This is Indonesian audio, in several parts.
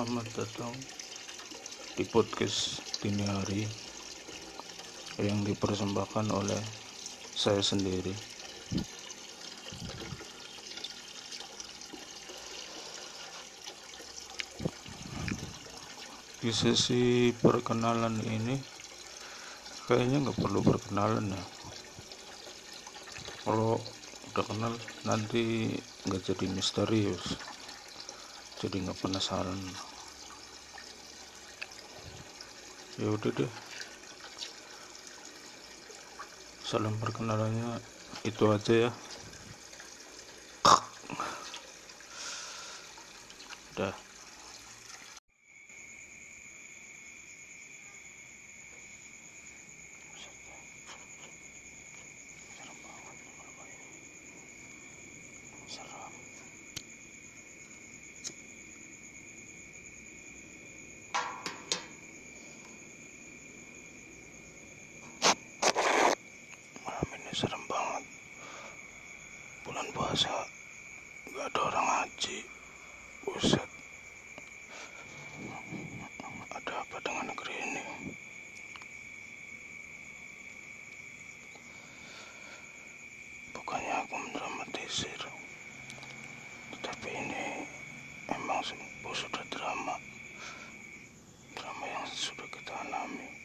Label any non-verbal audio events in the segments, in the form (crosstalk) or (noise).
Selamat datang di podcast dini hari yang dipersembahkan oleh saya sendiri. Di sesi perkenalan ini kayaknya nggak perlu perkenalan ya. Kalau udah kenal nanti nggak jadi misterius, jadi nggak penasaran. Ya udah deh. Salam perkenalannya itu aja ya. Udah. Serem. Malam ini serem banget. Bulan puasa nggak ada orang haji. Buset. Ada apa dengan negeri ini? Bukannya aku mendramatisir, tetapi ini emang sudah drama, drama yang sudah kita alami.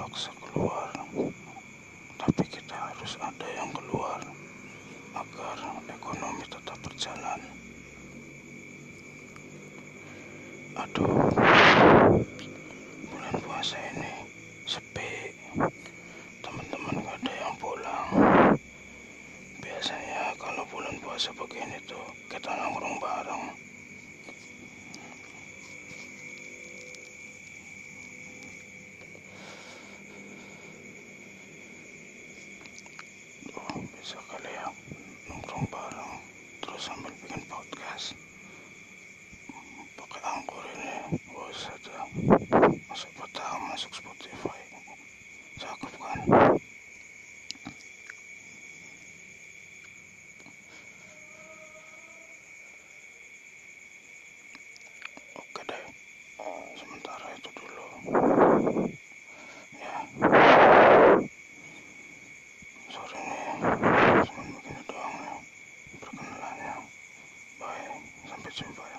Terpaksa keluar tapi kita harus ada yang keluar agar ekonomi tetap berjalan. Aduh, bulan puasa ini sepi, teman-teman gak ada yang pulang. Biasanya kalau bulan puasa begini tuh kita nongkrong bareng. Oh, bisa kali ya nongkrong bareng terus sambil bikin podcast. Pakai angkor ini bos aja masuk peta masuk Spotify Catch you.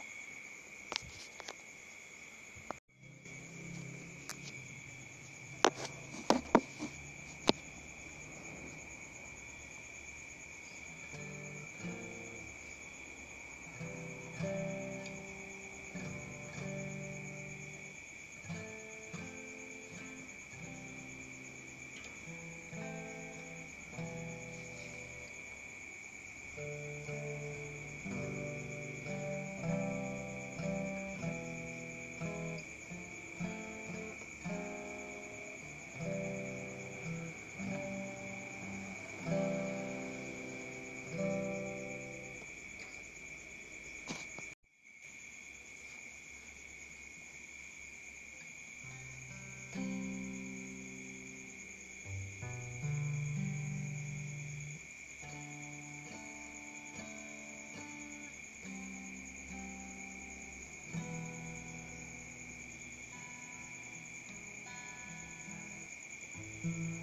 mm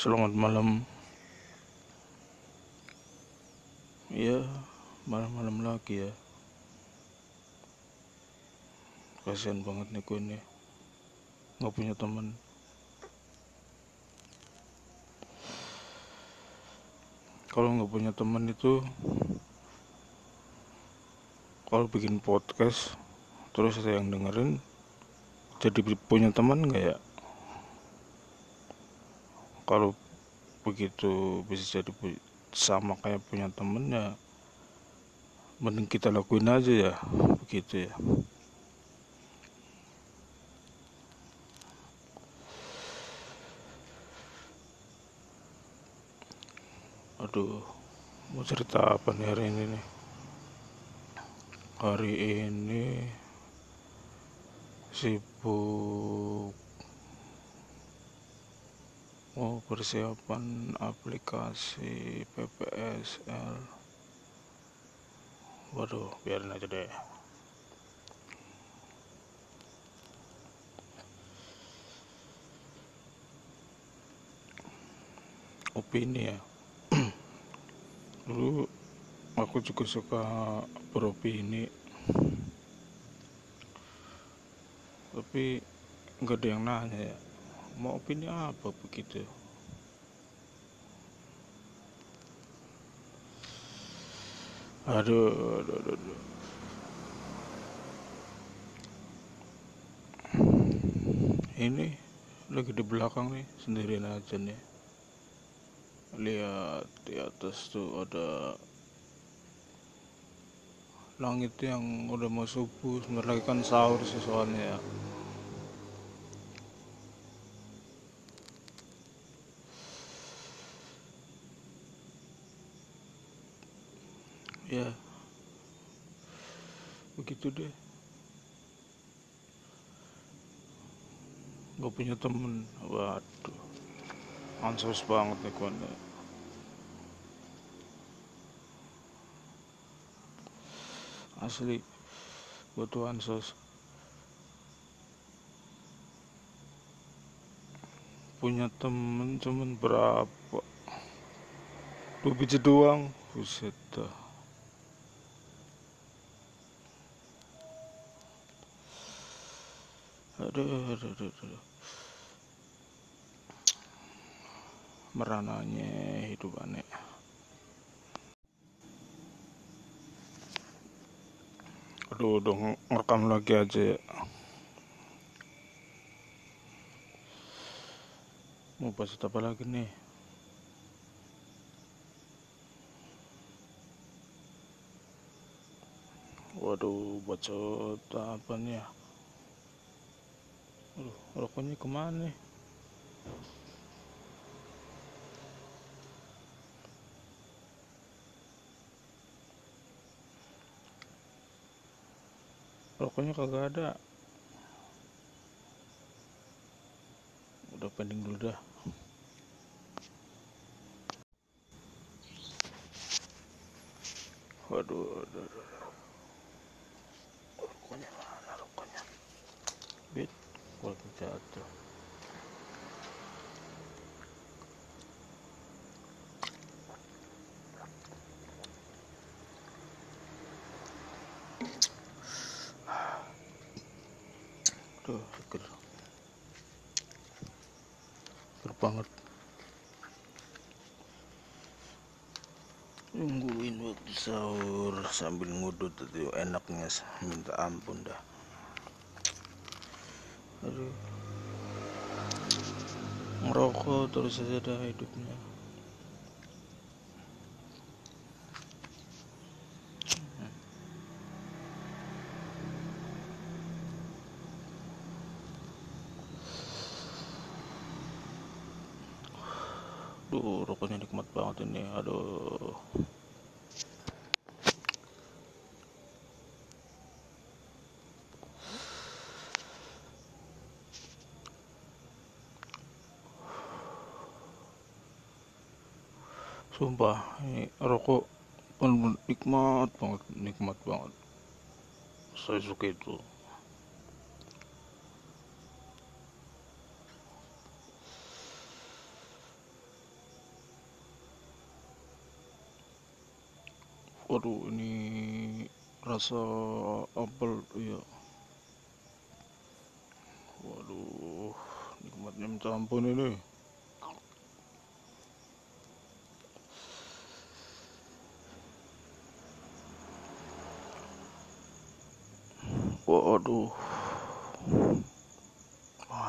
selamat malam. Ya malam-malam lagi ya. Kasihan banget nih gue nih nggak punya teman. Kalau nggak punya teman itu kalau bikin podcast terus ada yang dengerin jadi punya teman nggak ya kalau begitu bisa jadi sama kayak punya temen ya mending kita lakuin aja ya begitu ya. Aduh mau cerita apa nih hari ini nih? Hari ini sibuk Oh, persiapan aplikasi PPSL. Waduh, biarin aja deh. Opini ya. (clears throat) Dulu aku juga suka beropini. Tapi nggak ada yang nanya ya mau opini apa begitu? Aduh aduh aduh, aduh. ini lagi di belakang nih sendirian aja nih. Lihat di atas tuh ada langit yang udah mau subuh sebentar lagi kan sahur sih ya ya. Begitu deh. Gak punya temen. Waduh. Ansos banget nih kawan asli. Butuh ansos. Punya temen cuman berapa? Dua biji doang. Buset dah aduh, aduh, aduh, aduh. merananya hidup aneh. Aduh udah ngerekam lagi aja ya. Mau bahas apa lagi nih? Waduh bacot apa nih ya Aduh, rokoknya ke mana nih? Rokoknya kagak ada. Udah pending dulu dah. Waduh, rokoknya? Kalau jatuh tuh seger. Seger banget. Nungguin waktu sahur sambil ngudut itu enaknya minta ampun dah aduh ngerokok terus saja dah hidupnya Duh, rokoknya nikmat banget ini. Aduh. sumpah ini rokok pun nikmat banget nikmat banget. Saya suka itu. Waduh ini rasa apel ya waduh nikmatnya minta ampun ini.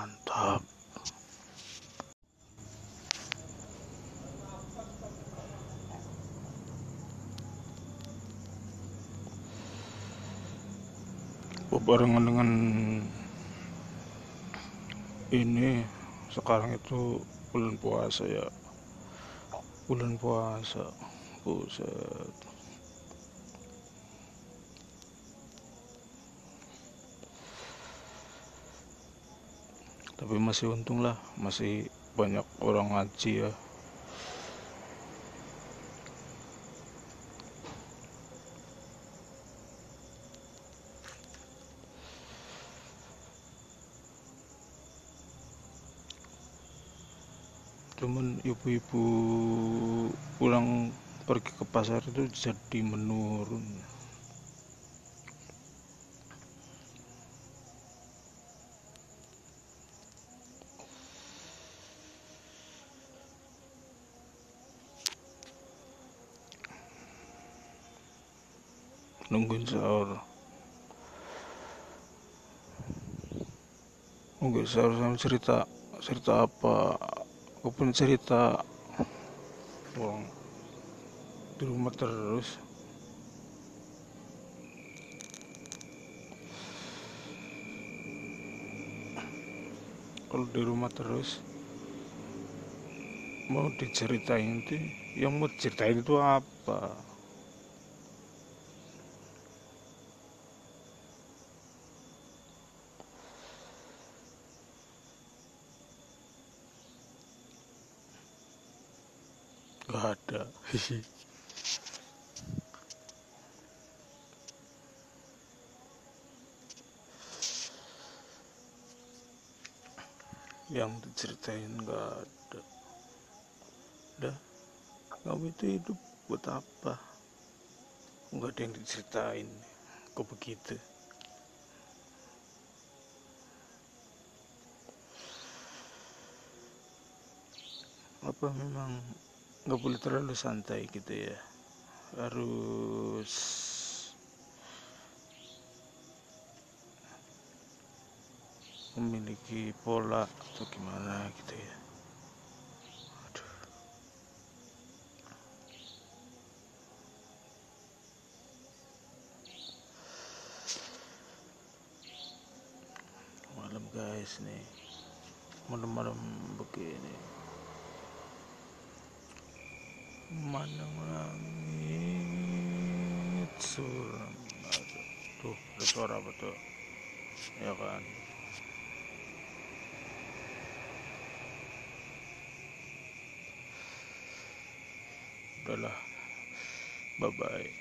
Mantap. Berbarengan dengan ini sekarang itu bulan puasa ya. Bulan puasa buset tapi masih untung lah masih banyak orang ngaji ya. Cuman ibu-ibu pulang pergi ke pasar itu jadi menurun nungguin sahur. Nungguin sahur sama cerita cerita apa? Aku pun cerita. Uang di rumah terus. Kalau di rumah terus mau diceritain itu yang mau diceritain itu apa Gak ada. Yang diceritain gak ada. Dah, kamu itu hidup buat apa? Gak ada yang diceritain. Kok begitu? Apa memang nggak boleh terlalu santai gitu ya. Harus memiliki pola atau gimana gitu ya. Malam guys nih. Malam-malam begini memandang langit suram tuh ada suara apa tuh? Ya kan? Udahlah bye bye